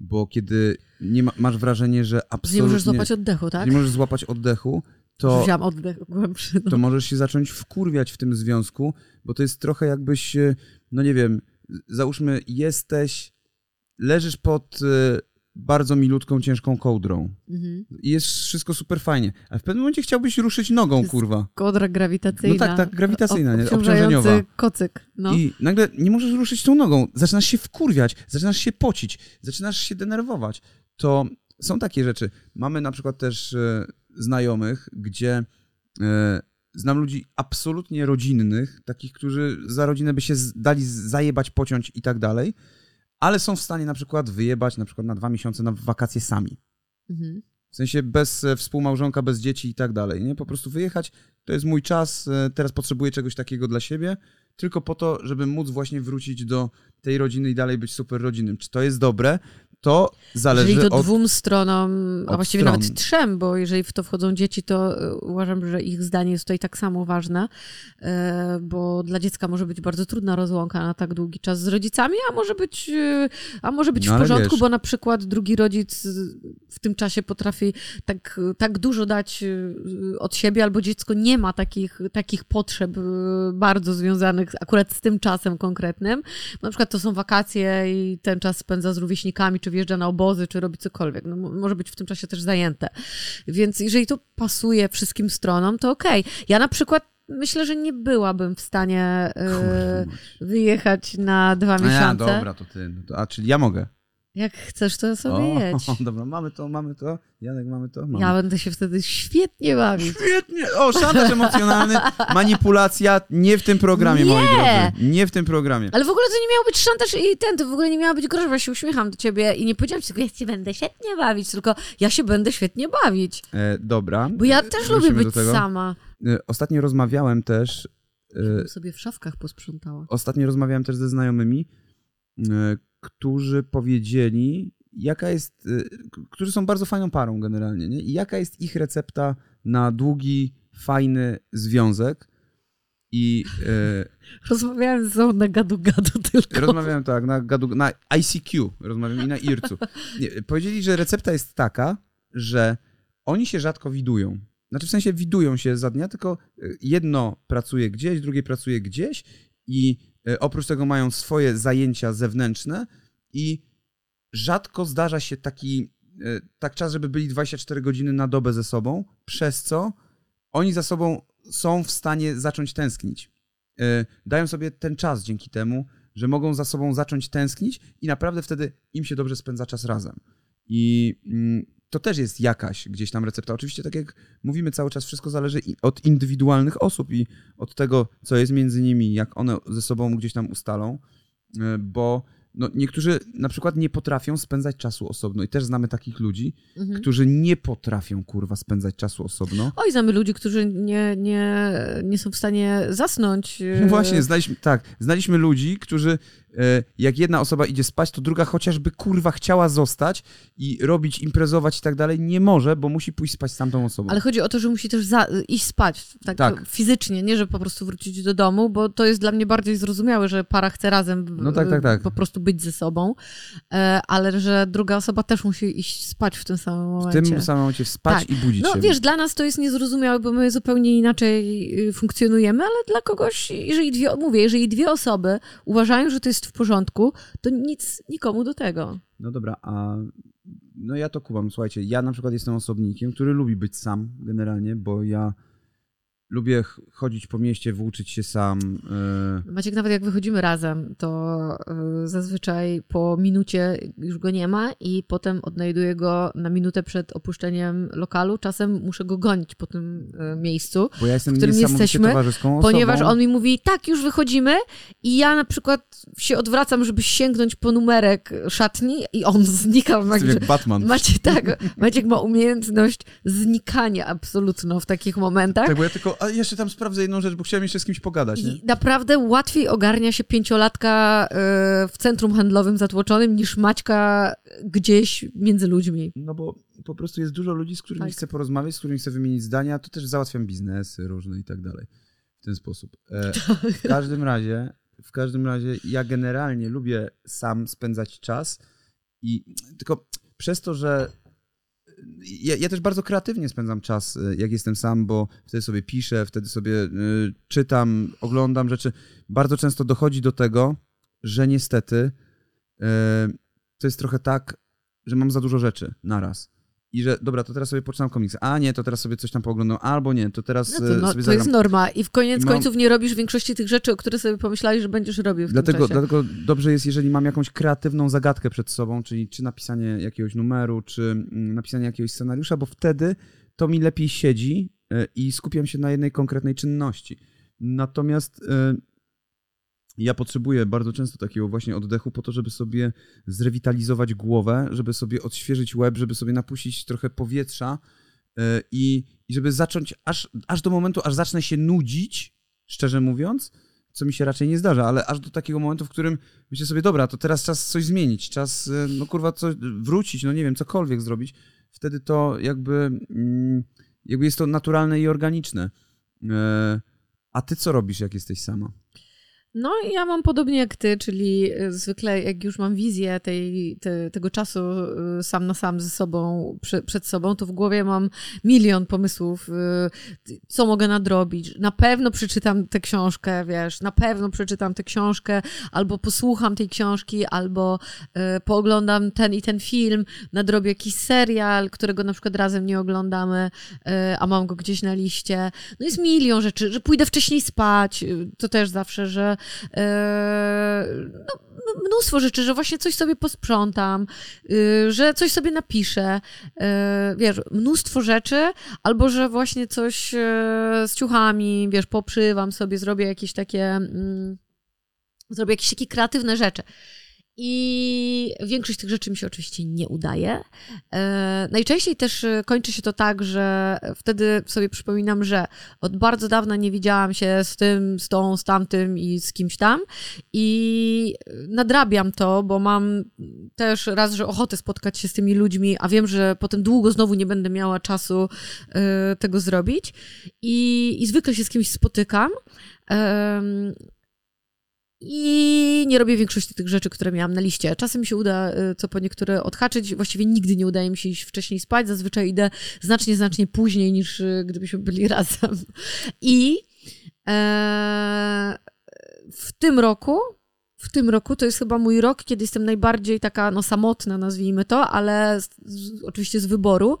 bo kiedy nie ma, masz wrażenie, że absolutnie...
Nie możesz złapać oddechu, tak?
Nie możesz złapać oddechu, to...
Wziąłem oddech głębszy.
No. To możesz się zacząć wkurwiać w tym związku, bo to jest trochę jakbyś, e, no nie wiem, załóżmy jesteś, leżysz pod e, bardzo milutką, ciężką kołdrą. Mhm. I jest wszystko super fajnie. A w pewnym momencie chciałbyś ruszyć nogą, kurwa.
Kołdra grawitacyjna.
No tak, tak, grawitacyjna, nie? obciążeniowa.
kocyk. No.
I nagle nie możesz ruszyć tą nogą. Zaczynasz się wkurwiać, zaczynasz się pocić, zaczynasz się denerwować. To są takie rzeczy. Mamy na przykład też e, znajomych, gdzie e, znam ludzi absolutnie rodzinnych, takich, którzy za rodzinę by się dali zajebać, pociąć i tak dalej ale są w stanie na przykład wyjebać na przykład na dwa miesiące na wakacje sami. Mhm. W sensie bez e, współmałżonka, bez dzieci i tak dalej. Nie? Po prostu wyjechać, to jest mój czas, e, teraz potrzebuję czegoś takiego dla siebie, tylko po to, żeby móc właśnie wrócić do tej rodziny i dalej być super rodzinnym. Czy to jest dobre? To zależy
Jeżeli to
od,
dwóm stronom, a właściwie stron. nawet trzem, bo jeżeli w to wchodzą dzieci, to e, uważam, że ich zdanie jest tutaj tak samo ważne, e, bo dla dziecka może być bardzo trudna rozłąka na tak długi czas z rodzicami, a może być, e, a może być no, w porządku, wiesz. bo na przykład drugi rodzic w tym czasie potrafi tak, tak dużo dać od siebie, albo dziecko nie ma takich, takich potrzeb bardzo związanych akurat z tym czasem konkretnym. Na przykład to są wakacje i ten czas spędza z rówieśnikami, czy wjeżdża na obozy, czy robi cokolwiek. No, może być w tym czasie też zajęte. Więc jeżeli to pasuje wszystkim stronom, to okej. Okay. Ja na przykład myślę, że nie byłabym w stanie yy, wyjechać na dwa miesiące. A
ja, dobra, to ty. No a czyli ja mogę.
Jak chcesz, to sobie o, jedź. [LAUGHS]
Dobra, mamy to, mamy to. Janek, mamy to. Mamy.
Ja będę się wtedy świetnie bawić.
Świetnie! O, szantaż emocjonalny, manipulacja, nie w tym programie, nie. moi drodzy. Nie w tym programie.
Ale w ogóle to nie miał być szantaż i ten, to w ogóle nie miała być groźba, ja się uśmiecham do ciebie i nie powiedziałam ci, tylko ja się będę świetnie bawić, tylko ja się będę świetnie bawić.
E, dobra.
Bo ja też lubię być sama.
E, ostatnio rozmawiałem też...
E, sobie w szafkach posprzątała.
Ostatnio rozmawiałem też ze znajomymi, e, którzy powiedzieli, jaka jest, y, którzy są bardzo fajną parą generalnie, nie? I jaka jest ich recepta na długi, fajny związek. I
e, [LAUGHS] rozmawiałem z sobą na gadu-gadu [LAUGHS] tylko.
Rozmawiałem tak, na, gadu, na ICQ, rozmawiam i na IRCU. Nie, powiedzieli, że recepta jest taka, że oni się rzadko widują. Znaczy w sensie widują się za dnia, tylko y, jedno pracuje gdzieś, drugie pracuje gdzieś i oprócz tego mają swoje zajęcia zewnętrzne i rzadko zdarza się taki e, tak czas, żeby byli 24 godziny na dobę ze sobą, przez co oni za sobą są w stanie zacząć tęsknić. E, dają sobie ten czas dzięki temu, że mogą za sobą zacząć tęsknić i naprawdę wtedy im się dobrze spędza czas razem. I mm, to też jest jakaś gdzieś tam recepta. Oczywiście, tak jak mówimy cały czas, wszystko zależy od indywidualnych osób i od tego, co jest między nimi, jak one ze sobą gdzieś tam ustalą, e, bo no, niektórzy na przykład nie potrafią spędzać czasu osobno i też znamy takich ludzi, mhm. którzy nie potrafią, kurwa, spędzać czasu osobno.
Oj, znamy ludzi, którzy nie, nie, nie są w stanie zasnąć.
No właśnie, znaliśmy, tak, znaliśmy ludzi, którzy E, jak jedna osoba idzie spać, to druga chociażby kurwa chciała zostać i robić, imprezować i tak dalej, nie może, bo musi pójść spać z tamtą osobą.
Ale chodzi o to, że musi też za, iść spać, tak, tak, fizycznie, nie, że po prostu wrócić do domu, bo to jest dla mnie bardziej zrozumiałe, że para chce razem
no tak, tak, tak.
po prostu być ze sobą, e, ale że druga osoba też musi iść spać w tym samym momencie.
W tym samym momencie spać tak. i budzić
no,
się.
No wiesz, dla nas to jest niezrozumiałe, bo my zupełnie inaczej y, funkcjonujemy, ale dla kogoś, jeżeli dwie, mówię, jeżeli dwie osoby uważają, że to jest w porządku, to nic nikomu do tego.
No dobra, a no ja to kumam. Słuchajcie, ja na przykład jestem osobnikiem, który lubi być sam generalnie, bo ja lubię chodzić po mieście, włóczyć się sam.
Yy. Maciek, nawet jak wychodzimy razem, to yy, zazwyczaj po minucie już go nie ma i potem odnajduję go na minutę przed opuszczeniem lokalu. Czasem muszę go gonić po tym yy, miejscu,
Bo ja jestem
w którym jesteśmy, ponieważ
on
mi mówi, tak, już wychodzimy i ja na przykład się odwracam, żeby sięgnąć po numerek szatni i on znika.
Maciek, jak Batman.
Maciek, tak, Maciek ma umiejętność znikania absolutną w takich momentach.
Tak, bo ja tylko a jeszcze tam sprawdzę jedną rzecz, bo chciałem jeszcze z kimś pogadać. Nie?
Naprawdę łatwiej ogarnia się pięciolatka e, w centrum handlowym zatłoczonym niż Maćka gdzieś między ludźmi.
No bo po prostu jest dużo ludzi, z którymi tak. chcę porozmawiać, z którymi chcę wymienić zdania, to też załatwiam biznesy różne i tak dalej. W ten sposób. E, [LAUGHS] w każdym razie, w każdym razie ja generalnie lubię sam spędzać czas i tylko przez to, że ja, ja, też bardzo kreatywnie spędzam czas, y, jak jestem sam, bo wtedy sobie piszę, wtedy sobie y, czytam, oglądam rzeczy. Bardzo często dochodzi do tego, że niestety y, to jest trochę tak, że mam za dużo rzeczy naraz i że dobra, to teraz sobie poczytam komiks, a nie, to teraz sobie coś tam pooglądam, albo nie, to teraz no to, no,
sobie To jest norma i w koniec mam... końców nie robisz większości tych rzeczy, o które sobie pomyślałeś, że będziesz robił w
dlatego,
tym czasie.
Dlatego dobrze jest, jeżeli mam jakąś kreatywną zagadkę przed sobą, czyli czy napisanie jakiegoś numeru, czy mm, napisanie jakiegoś scenariusza, bo wtedy to mi lepiej siedzi e, i skupiam się na jednej konkretnej czynności. Natomiast e, ja potrzebuję bardzo często takiego właśnie oddechu po to, żeby sobie zrewitalizować głowę, żeby sobie odświeżyć łeb, żeby sobie napuścić trochę powietrza e, i, i żeby zacząć aż, aż do momentu, aż zacznę się nudzić, szczerze mówiąc, co mi się raczej nie zdarza, ale aż do takiego momentu, w którym myślę sobie, dobra, to teraz czas coś zmienić, czas, e, no kurwa, coś wrócić, no nie wiem, cokolwiek zrobić. Wtedy to jakby, mm, jakby jest to naturalne i organiczne. E, a ty co robisz, jak jesteś sama?
No, ja mam podobnie jak ty, czyli y, zwykle jak już mam wizję tej, te, tego czasu y, sam na sam ze sobą, prze, przed sobą, to w głowie mam milion pomysłów, y, co mogę nadrobić. Na pewno przeczytam tę książkę, wiesz, na pewno przeczytam tę książkę, albo posłucham tej książki, albo pooglądam ten i ten film, nadrobię jakiś serial, którego na przykład razem nie oglądamy, a mam go gdzieś na liście. No jest milion rzeczy, że pójdę wcześniej spać, to też zawsze, że E, no, mnóstwo rzeczy, że właśnie coś sobie posprzątam, y, że coś sobie napiszę, e, wiesz, mnóstwo rzeczy, albo że właśnie coś e, z ciuchami, wiesz, poprzywam sobie, zrobię jakieś takie, mm, zrobię jakieś takie kreatywne rzeczy. I większość tych rzeczy mi się oczywiście nie udaje. E, najczęściej też e, kończy się to tak, że wtedy sobie przypominam, że od bardzo dawna nie widziałam się z tym, z tą, z tamtym i z kimś tam. I nadrabiam to, bo mam też raz, że ochotę spotkać się z tymi ludźmi, a wiem, że potem długo znowu nie będę miała czasu e, tego zrobić. I, i zwykle się z kimś spotykam. I nie robię większości tych rzeczy, które miałam na liście. Czasem mi się uda y, co po niektóre odhaczyć. Właściwie nigdy nie udaje mi się iść wcześniej spać. Zazwyczaj idę znacznie, znacznie później niż y, gdybyśmy byli [LAUGHS] razem. I e, w tym roku w tym roku to jest chyba mój rok, kiedy jestem najbardziej taka no, samotna, nazwijmy to, ale z, z, oczywiście z wyboru,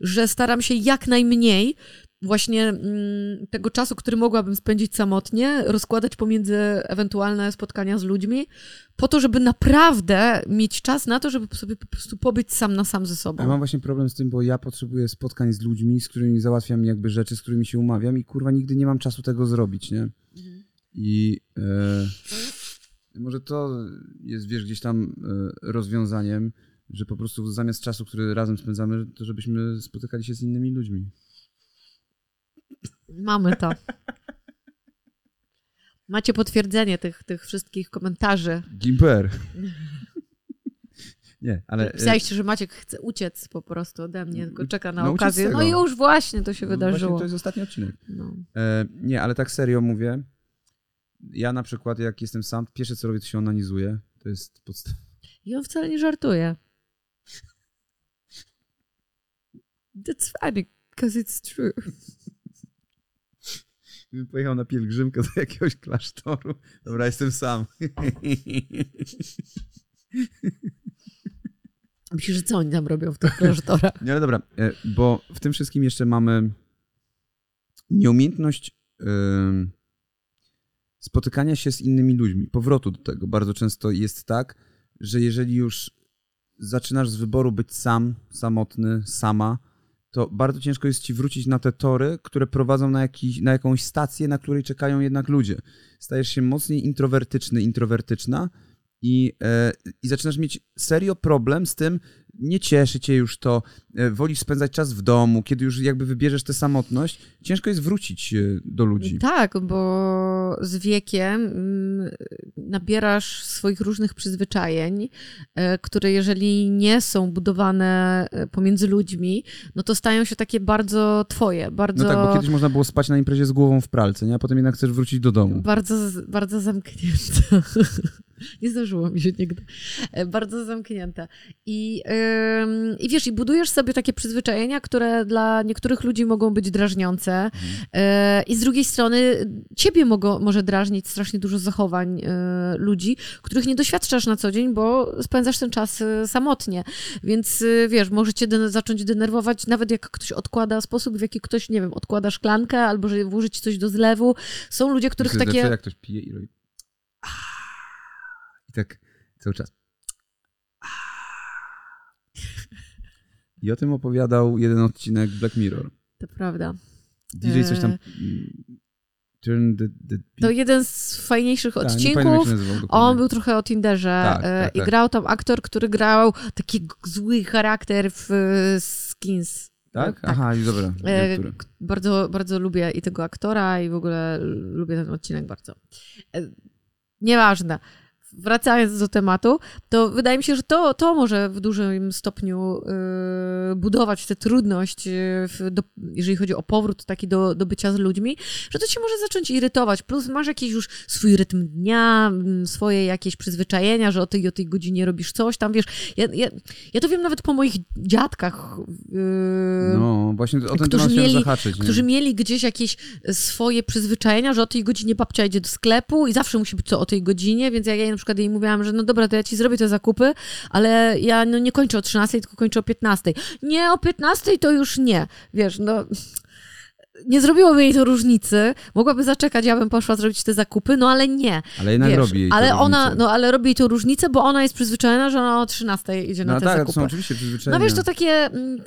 że staram się jak najmniej właśnie mm, tego czasu, który mogłabym spędzić samotnie, rozkładać pomiędzy ewentualne spotkania z ludźmi, po to, żeby naprawdę mieć czas na to, żeby sobie po prostu pobyć sam na sam ze sobą.
Ja mam właśnie problem z tym, bo ja potrzebuję spotkań z ludźmi, z którymi załatwiam jakby rzeczy, z którymi się umawiam i kurwa nigdy nie mam czasu tego zrobić, nie? Mhm. I e, może to jest, wiesz, gdzieś tam e, rozwiązaniem, że po prostu zamiast czasu, który razem spędzamy, to żebyśmy spotykali się z innymi ludźmi.
Mamy to. Macie potwierdzenie tych, tych wszystkich komentarzy.
Gimper. Nie, ale...
Pisaliście, że Maciek chce uciec po prostu ode mnie, tylko czeka na no, okazję. No już właśnie to się no, wydarzyło. Właśnie
to jest ostatni odcinek. No. E, nie, ale tak serio mówię. Ja na przykład, jak jestem sam, pierwsze co robię, to się onanizuję. To jest podstawa.
I on wcale nie żartuje. That's funny, because it's true.
Pojechał na pielgrzymkę do jakiegoś klasztoru. Dobra, jestem sam.
Myślisz, że co oni tam robią w tych klasztorach?
Nie, ale dobra, e, bo w tym wszystkim jeszcze mamy nieumiejętność yy, spotykania się z innymi ludźmi, powrotu do tego. Bardzo często jest tak, że jeżeli już zaczynasz z wyboru być sam, samotny, sama, to bardzo ciężko jest ci wrócić na te tory, które prowadzą na, jakiś, na jakąś stację, na której czekają jednak ludzie. Stajesz się mocniej introwertyczny, introwertyczna i, e, i zaczynasz mieć serio problem z tym, nie cieszy cię już to, e, wolisz spędzać czas w domu, kiedy już jakby wybierzesz tę samotność, ciężko jest wrócić e, do ludzi.
Tak, bo z wiekiem mm, nabierasz swoich różnych przyzwyczajeń, które jeżeli nie są budowane pomiędzy ludźmi, no to stają się takie bardzo twoje, bardzo...
No tak, bo kiedyś można było spać na imprezie z głową w pralce, nie? a potem jednak chcesz wrócić do domu.
Bardzo, bardzo zamknięte. [LAUGHS] [LAUGHS] Nie zdarzyło mi się nigdy. Bardzo zamknięte. I i wiesz, i budujesz sobie takie przyzwyczajenia, które dla niektórych ludzi mogą być drażniące. Mhm. E, I z drugiej strony ciebie mogą, może drażnić strasznie dużo zachowań e, ludzi, których nie doświadczasz na co dzień, bo spędzasz ten czas e, samotnie. Więc wiesz, możecie de zacząć denerwować, nawet jak ktoś odkłada sposób, w jaki ktoś, nie wiem, odkłada szklankę albo że włożyć coś do zlewu. Są ludzie, których Myślę, takie...
jak ktoś pije i robi... Tak cały czas. I o tym opowiadał jeden odcinek Black Mirror.
To prawda.
DJ coś tam... E, turn the, the
to jeden z fajniejszych tak, odcinków. On był trochę o Tinderze tak, e, tak, i tak. grał tam aktor, który grał taki zły charakter w e, Skins.
Tak? tak. Aha, i dobra.
Bardzo, bardzo lubię i tego aktora i w ogóle lubię ten odcinek bardzo. Nieważne wracając do tematu, to wydaje mi się, że to, to może w dużym stopniu yy, budować tę trudność, yy, do, jeżeli chodzi o powrót taki do, do bycia z ludźmi, że to cię może zacząć irytować. Plus masz jakiś już swój rytm dnia, mm, swoje jakieś przyzwyczajenia, że o tej o tej godzinie robisz coś tam, wiesz. Ja, ja, ja to wiem nawet po moich dziadkach.
Yy, no, właśnie o ten którzy mieli, zahaczyć.
Którzy mieli gdzieś jakieś swoje przyzwyczajenia, że o tej godzinie babcia idzie do sklepu i zawsze musi być to o tej godzinie, więc jak ja na przykład jej mówiłam, że no dobra, to ja ci zrobię te zakupy, ale ja no nie kończę o 13, tylko kończę o 15. Nie, o 15 to już nie. Wiesz, no nie zrobiłoby jej to różnicy. Mogłaby zaczekać, ja bym poszła zrobić te zakupy, no ale nie.
Ale jednak wiesz, robi jej
ale
to
ona, różnicę. No ale robi jej to różnicę, bo ona jest przyzwyczajona, że ona o 13 idzie
no
na te
tak,
zakupy.
to są oczywiście przyzwyczajenia.
No wiesz, to takie mm,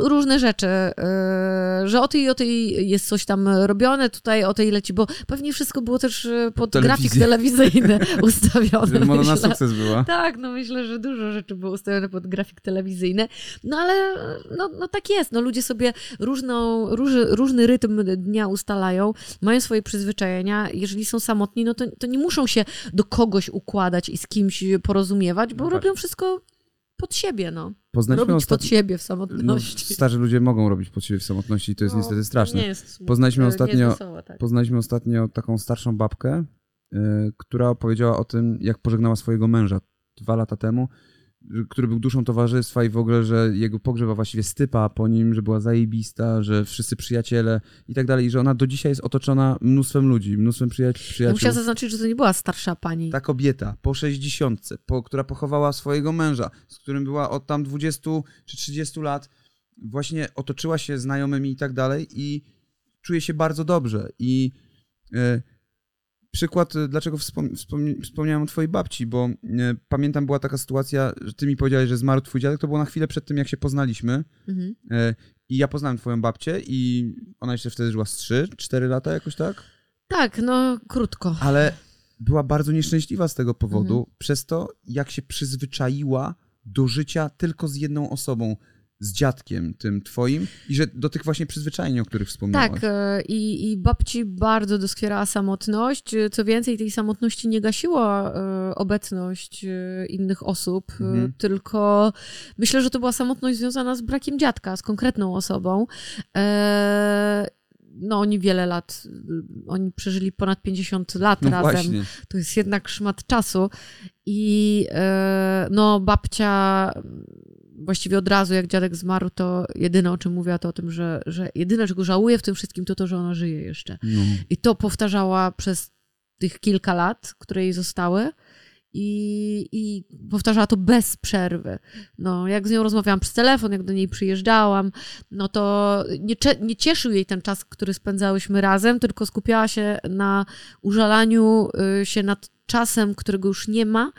różne rzeczy, yy, że o tej o tej jest coś tam robione, tutaj o tej leci, bo pewnie wszystko było też y, pod grafik telewizyjny [LAUGHS] ustawione.
Ona na sukces była.
Tak, no myślę, że dużo rzeczy było ustawione pod grafik telewizyjny. No ale no, no tak jest, no ludzie sobie różną, róż, różny rytm dnia ustalają, mają swoje przyzwyczajenia. Jeżeli są samotni, no to, to nie muszą się do kogoś układać i z kimś porozumiewać, bo no robią wszystko pod siebie, no. Poznaliśmy robić pod siebie w samotności.
No, starzy ludzie mogą robić pod siebie w samotności i to jest no, niestety straszne. Nie jest smutne, poznaliśmy ostatnio, wesoło, tak. poznaliśmy ostatnio taką starszą babkę, yy, która opowiedziała o tym, jak pożegnała swojego męża dwa lata temu który był duszą towarzystwa i w ogóle, że jego pogrzeba właściwie stypa po nim, że była zajebista, że wszyscy przyjaciele i tak dalej, że ona do dzisiaj jest otoczona mnóstwem ludzi, mnóstwem przyjaciół. Ja
musiała zaznaczyć, że to nie była starsza pani.
Ta kobieta po 60, po, która pochowała swojego męża, z którym była od tam 20 czy 30 lat, właśnie otoczyła się znajomymi i tak dalej i czuję się bardzo dobrze i e, przykład, e, dlaczego wspom wspom wspomniałem o twojej babci, bo e, pamiętam, była taka sytuacja, że ty mi powiedziałeś, że zmarł twój dziadek, to było na chwilę przed tym, jak się poznaliśmy
Mhm.
e, i ja poznałem twoją babcię i ona jeszcze wtedy żyła z 3-4 lata jakoś tak,
Tak, no krótko.
ale była bardzo nieszczęśliwa z tego powodu,
Mhm.
przez to, jak się przyzwyczaiła do życia tylko z jedną osobą, z dziadkiem tym twoim i że do tych właśnie przyzwyczajeń, o których wspomniałaś.
Tak, e, i, i babci bardzo doskwierała samotność. E, Co więcej, tej samotności nie gasiła e, obecność innych osób,
Mhm.
tylko myślę, że to była samotność związana z brakiem dziadka, z konkretną osobą. No, oni wiele lat, oni przeżyli ponad 50 lat
No
razem.
właśnie.
To jest jednak szmat czasu. I no, babcia właściwie od razu, jak dziadek zmarł, to jedyne o czym mówiła, to o tym, że, że jedyne, czego żałuje w tym wszystkim, to to, że ona żyje jeszcze.
No.
I to powtarzała przez tych kilka lat, które jej zostały. I, I powtarzała to bez przerwy. No, jak z nią rozmawiałam przez telefon, jak do niej przyjeżdżałam, no to nie, nie cieszył jej ten czas, który spędzałyśmy razem, tylko skupiała się na użalaniu y, się nad czasem, którego już nie ma,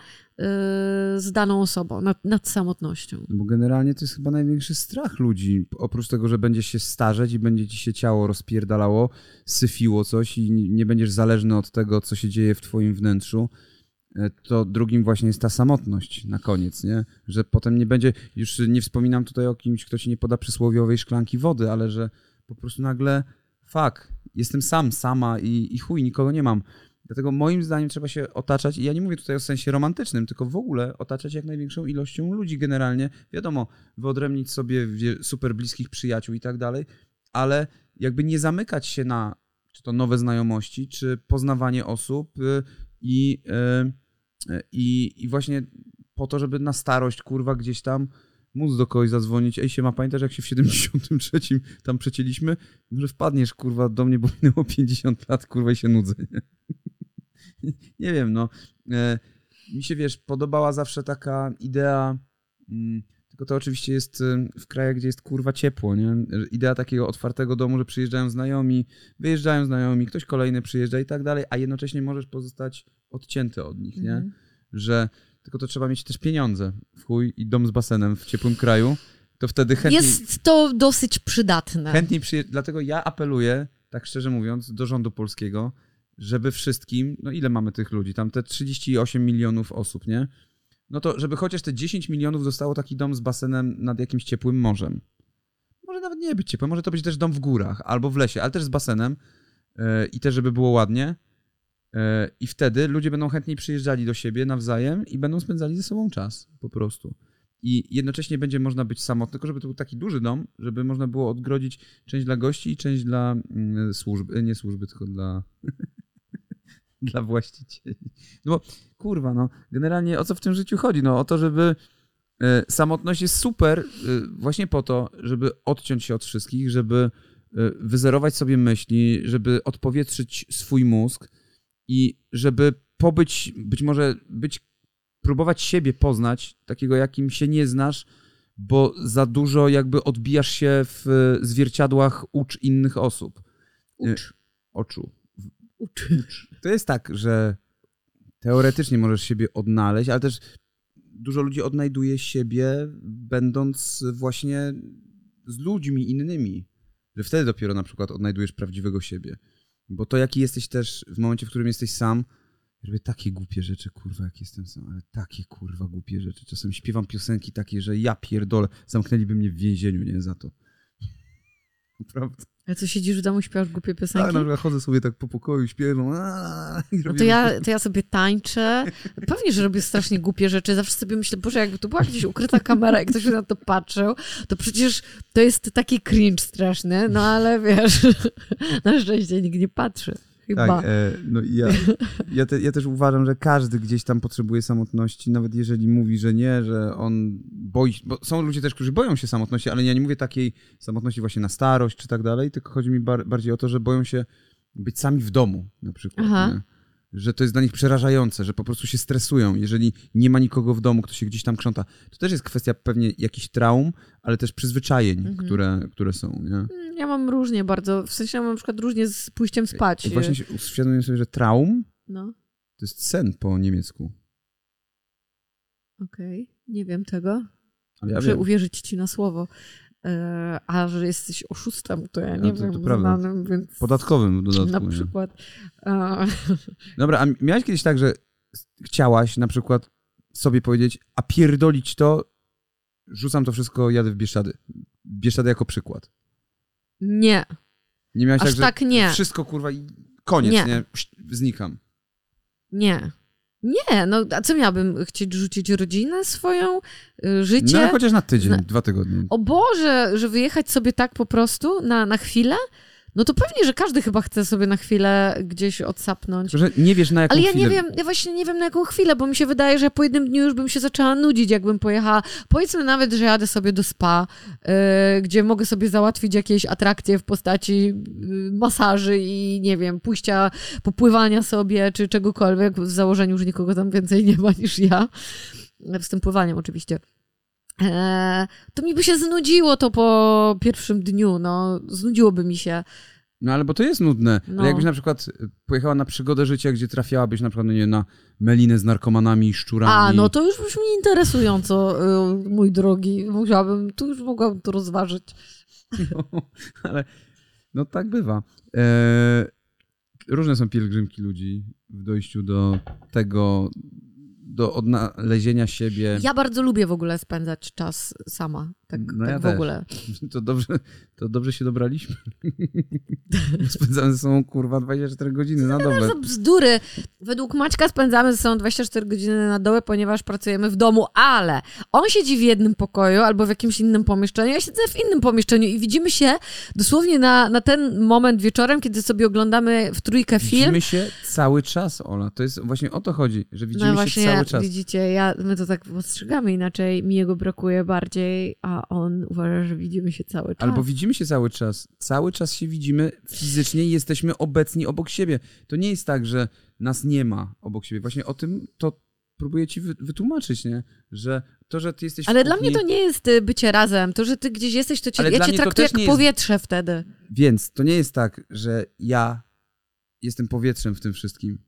z daną osobą, nad, nad samotnością.
No Bo generalnie to jest chyba największy strach ludzi. Oprócz tego, że będziesz się starzeć i będzie ci się ciało rozpierdalało, syfiło coś i nie będziesz zależny od tego, co się dzieje w twoim wnętrzu, e, to drugim właśnie jest ta samotność na koniec, nie? Że potem nie będzie, już nie wspominam tutaj o kimś, kto ci nie poda przysłowiowej szklanki wody, ale że po prostu nagle, fuck, jestem sam, sama i, i chuj, nikogo nie mam. Dlatego moim zdaniem trzeba się otaczać, i ja nie mówię tutaj o sensie romantycznym, tylko w ogóle otaczać jak największą ilością ludzi generalnie. Wiadomo, wyodrębnić sobie super bliskich przyjaciół i tak dalej, ale jakby nie zamykać się na czy to nowe znajomości, czy poznawanie osób y, i, y, y, i, i właśnie po to, żeby na starość, kurwa, gdzieś tam móc do kogoś zadzwonić. Ej, siema, pamiętasz jak się w 73 tam przecięliśmy? Może wpadniesz, kurwa, do mnie, bo minęło 50 lat, kurwa, i się nudzę, nie? [LAUGHS] nie wiem, no. E, mi się, wiesz, podobała zawsze taka idea, mm, tylko to oczywiście jest w krajach, gdzie jest kurwa ciepło, nie? Że Idea takiego otwartego domu, że przyjeżdżają znajomi, wyjeżdżają znajomi, ktoś kolejny przyjeżdża i tak dalej, a jednocześnie możesz pozostać odcięty od nich, nie?
Mhm.
Że tylko to trzeba mieć też pieniądze w chuj i dom z basenem w ciepłym kraju, to wtedy chętniej...
Jest to dosyć przydatne.
Chętniej przyje... Dlatego ja apeluję, tak szczerze mówiąc, do rządu polskiego, żeby wszystkim, no ile mamy tych ludzi, tam te 38 milionów osób, nie? No to żeby chociaż te 10 milionów dostało taki dom z basenem nad jakimś ciepłym morzem. Może nawet nie być ciepłe, może to być też dom w górach albo w lesie, ale też z basenem yy, i też żeby było ładnie. Yy, I wtedy ludzie będą chętniej przyjeżdżali do siebie nawzajem i będą spędzali ze sobą czas po prostu. I jednocześnie będzie można być samotny, tylko żeby to był taki duży dom, żeby można było odgrodzić część dla gości i część dla mm, służby, nie służby, tylko dla, [LAUGHS] [LAUGHS] dla właścicieli. No bo kurwa, no, generalnie o co w tym życiu chodzi? No o to, żeby e, samotność jest super e, właśnie po to, żeby odciąć się od wszystkich, żeby e, wyzerować sobie myśli, żeby odpowietrzyć swój mózg i żeby pobyć, być może być, próbować siebie poznać, takiego jakim się nie znasz, bo za dużo jakby odbijasz się w zwierciadłach ucz innych osób.
Ucz.
Oczu.
Ucz.
To jest tak, że teoretycznie możesz siebie odnaleźć, ale też dużo ludzi odnajduje siebie będąc właśnie z ludźmi innymi. Że wtedy dopiero na przykład odnajdujesz prawdziwego siebie. Bo to, jaki jesteś też w momencie, w którym jesteś sam, robię takie głupie rzeczy, kurwa, jak jestem sam, ale takie kurwa głupie rzeczy. Czasem śpiewam piosenki takie, że ja pierdolę, zamknęliby mnie w więzieniu, nie za to. [LAUGHS] Naprawdę.
Ale co siedzisz w domu, śpiewasz głupie piosenki?
Tak, na przykład chodzę sobie tak po pokoju, śpiewam. aaa, i
No to ja, to ja sobie tańczę. Pewnie, że robię strasznie głupie rzeczy. Zawsze sobie myślę, Boże, jakby to była gdzieś ukryta kamera i ktoś by na to patrzył, to przecież to jest taki cringe straszny, no ale wiesz, [LAUGHS] na szczęście nikt nie patrzy. Chyba.
Tak, e, no ja, ja, te, ja też uważam, że każdy gdzieś tam potrzebuje samotności, nawet jeżeli mówi, że nie, że on boi się, bo są ludzie też, którzy boją się samotności, ale ja nie mówię takiej samotności właśnie na starość czy tak dalej, tylko chodzi mi bar bardziej o to, że boją się być sami w domu na przykład,
Aha.
nie? Że to jest dla nich przerażające, że po prostu się stresują, jeżeli nie ma nikogo w domu, kto się gdzieś tam krząta. To też jest kwestia pewnie jakichś traum, ale też przyzwyczajeń,
Mhm.
które, które są, nie?
ja mam różnie bardzo, w sensie ja mam na przykład różnie z pójściem spać.
I właśnie się uświadomiłem sobie, że traum
No,
to jest sen po niemiecku.
okej, nie wiem tego.
Ale ja
Muszę
wiem.
uwierzyć ci na słowo. E, a że jesteś oszustem, to ja
No
nie
to-
wiem,
to prawda.
znanym, więc
Podatkowym w dodatku.
na przykład. [LAUGHS]
Dobra, a miałeś kiedyś tak, że chciałaś na przykład sobie powiedzieć, a pierdolić to, rzucam to wszystko, jadę w Bieszczady. Bieszczady jako przykład.
nie,
Nie miałeś
aż
tak, że
tak nie,
wszystko kurwa i koniec, nie?
Nie.
Znikam.
nie. Nie, no a co miałabym chcieć rzucić rodzinę swoją, y, życie?
No chociaż na tydzień,
Zna-
dwa tygodnie.
O Boże, że wyjechać sobie tak po prostu na, na chwilę? No to pewnie, że każdy chyba chce sobie na chwilę gdzieś odsapnąć.
Że nie wiesz na jaką
Ale ja
chwilę.
nie wiem, ja właśnie nie wiem na jaką chwilę, bo mi się wydaje, że po jednym dniu już bym się zaczęła nudzić, jakbym pojechała. Powiedzmy nawet, że jadę sobie do spa, yy, gdzie mogę sobie załatwić jakieś atrakcje w postaci yy, masaży i nie wiem, pójścia, popływania sobie czy czegokolwiek, w założeniu, że nikogo tam więcej nie ma niż ja. Z tym pływaniem oczywiście. Eee, to mi by się znudziło to po pierwszym dniu, no, znudziłoby mi się.
No ale bo to jest nudne.
No.
Ale jakbyś na przykład y, pojechała na przygodę życia, gdzie trafiałabyś na przykład no nie, na melinę z narkomanami, szczurami.
A, no to już brzmi interesująco, y, mój drogi. Musiałabym, tu już mogłabym to rozważyć. [LAUGHS]
ale no tak bywa. E, różne są pielgrzymki ludzi w dojściu do tego, do odnalezienia siebie.
Ja bardzo lubię w ogóle spędzać czas sama. Tak,
No
tak
ja
w
też.
ogóle. [LAUGHS]
To dobrze, to dobrze się dobraliśmy. [LAUGHS] Spędzamy ze sobą kurwa 24 godziny na dobę.
To bzdury. Według Maćka spędzamy ze sobą 24 godziny na dołę, ponieważ pracujemy w domu, ale on siedzi w jednym pokoju albo w jakimś innym pomieszczeniu, ja siedzę w innym pomieszczeniu i widzimy się dosłownie na, na ten moment wieczorem, kiedy sobie oglądamy w trójkę film.
Widzimy się cały czas, Ola. To jest właśnie o to chodzi, że widzimy
no
się cały czas.
widzicie, ja, my to tak postrzegamy inaczej, mi jego brakuje bardziej, a on uważa, że widzimy się cały czas.
Albo widzimy się cały czas. Cały czas się widzimy fizycznie i jesteśmy obecni obok siebie. To nie jest tak, że nas nie ma obok siebie. Właśnie o tym to próbuję ci wy- wytłumaczyć, nie? Że to, że ty jesteś
Ale dla mnie to nie jest y, bycie razem. To, że ty gdzieś jesteś, to cię,
Ale
ja cię traktuję jak
nie jest-
powietrze wtedy.
Więc to nie jest tak, że ja jestem powietrzem w tym wszystkim.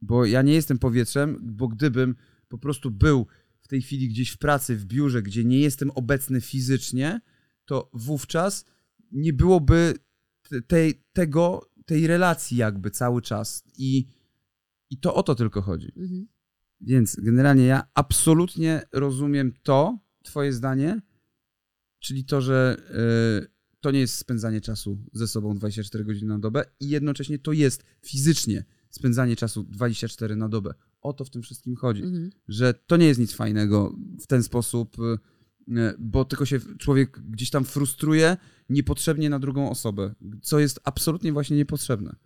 Bo ja nie jestem powietrzem, bo gdybym po prostu był w tej chwili gdzieś w pracy, w biurze, gdzie nie jestem obecny fizycznie, to wówczas nie byłoby te- tej, tego, tej relacji jakby cały czas. I, I to o to tylko chodzi.
Mhm.
Więc generalnie ja absolutnie rozumiem to, twoje zdanie, czyli to, że y, to nie jest spędzanie czasu ze sobą 24 godziny na dobę i jednocześnie to jest fizycznie spędzanie czasu 24 na dobę. O to w tym wszystkim chodzi,
Mhm.
że to nie jest nic fajnego w ten sposób, y, bo tylko się człowiek gdzieś tam frustruje niepotrzebnie na drugą osobę, co jest absolutnie właśnie niepotrzebne.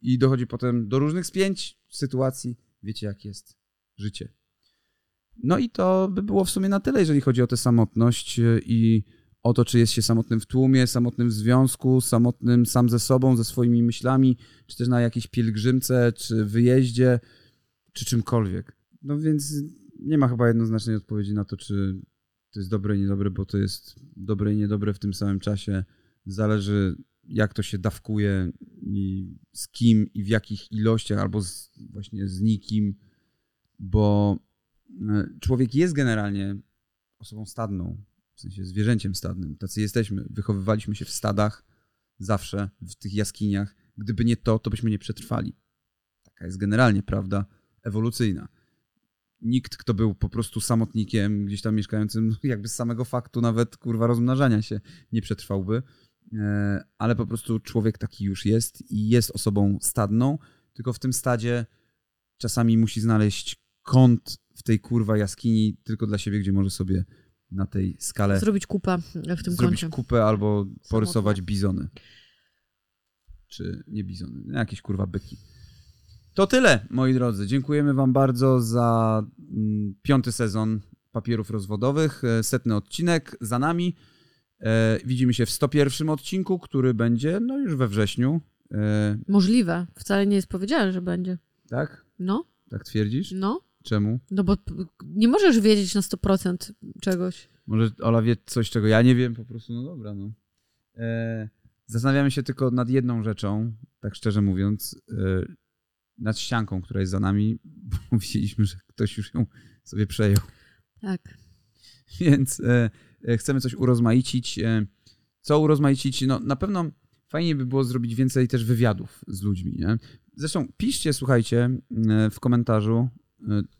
I dochodzi potem do różnych spięć, sytuacji. Wiecie, jak jest życie. No i to by było w sumie na tyle, jeżeli chodzi o tę samotność y, i o to, czy jest się samotnym w tłumie, samotnym w związku, samotnym sam ze sobą, ze swoimi myślami, czy też na jakiejś pielgrzymce, czy wyjeździe, czy czymkolwiek. No więc nie ma chyba jednoznacznej odpowiedzi na to, czy to jest dobre i niedobre, bo to jest dobre i niedobre w tym samym czasie. Zależy, jak to się dawkuje i z kim i w jakich ilościach, albo z, właśnie z nikim, bo e, człowiek jest generalnie osobą stadną, w sensie zwierzęciem stadnym. Tacy jesteśmy. Wychowywaliśmy się w stadach zawsze, w tych jaskiniach. Gdyby nie to, to byśmy nie przetrwali. Taka jest generalnie prawda ewolucyjna. Nikt, kto był po prostu samotnikiem, gdzieś tam mieszkającym, jakby z samego faktu nawet kurwa rozmnażania się nie przetrwałby. E, Ale po prostu człowiek taki już jest i jest osobą stadną, tylko w tym stadzie czasami musi znaleźć kąt w tej kurwa jaskini tylko dla siebie, gdzie może sobie na tej skale
Zrobić kupę w tym
zrobić
kącie.
kupę albo porysować bizony. Czy nie bizony, no jakieś kurwa byki. To tyle, moi drodzy. Dziękujemy wam bardzo za mm, piąty sezon Papierów Rozwodowych. E, Setny odcinek za nami. E, widzimy się w 101 odcinku, który będzie no już we wrześniu. E,
Możliwe. Wcale nie jest powiedziane, że będzie.
tak?
No,
Tak twierdzisz?
no.
Czemu?
No bo nie możesz wiedzieć na 100% czegoś.
Może Ola wie coś, czego ja nie wiem, po prostu, no dobra, no. Zastanawiamy się tylko nad jedną rzeczą, tak szczerze mówiąc, nad ścianką, która jest za nami, bo [LAUGHS] widzieliśmy, że ktoś już ją sobie przejął.
Tak.
Więc e, e, chcemy coś urozmaicić. E, co urozmaicić? No, na pewno fajnie by było zrobić więcej też wywiadów z ludźmi. Nie? Zresztą piszcie, słuchajcie, w komentarzu,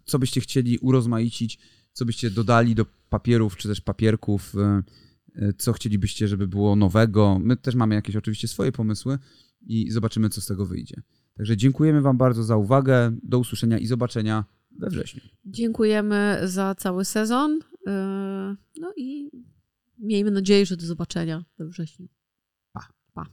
co byście chcieli urozmaicić, co byście dodali do papierów czy też papierków, co chcielibyście, żeby było nowego. My też mamy jakieś oczywiście swoje pomysły i zobaczymy, co z tego wyjdzie. Także dziękujemy Wam bardzo za uwagę. Do usłyszenia i zobaczenia we wrześniu.
Dziękujemy za cały sezon. Yy, No i miejmy nadzieję, że do zobaczenia we wrześniu.
Pa.
Pa.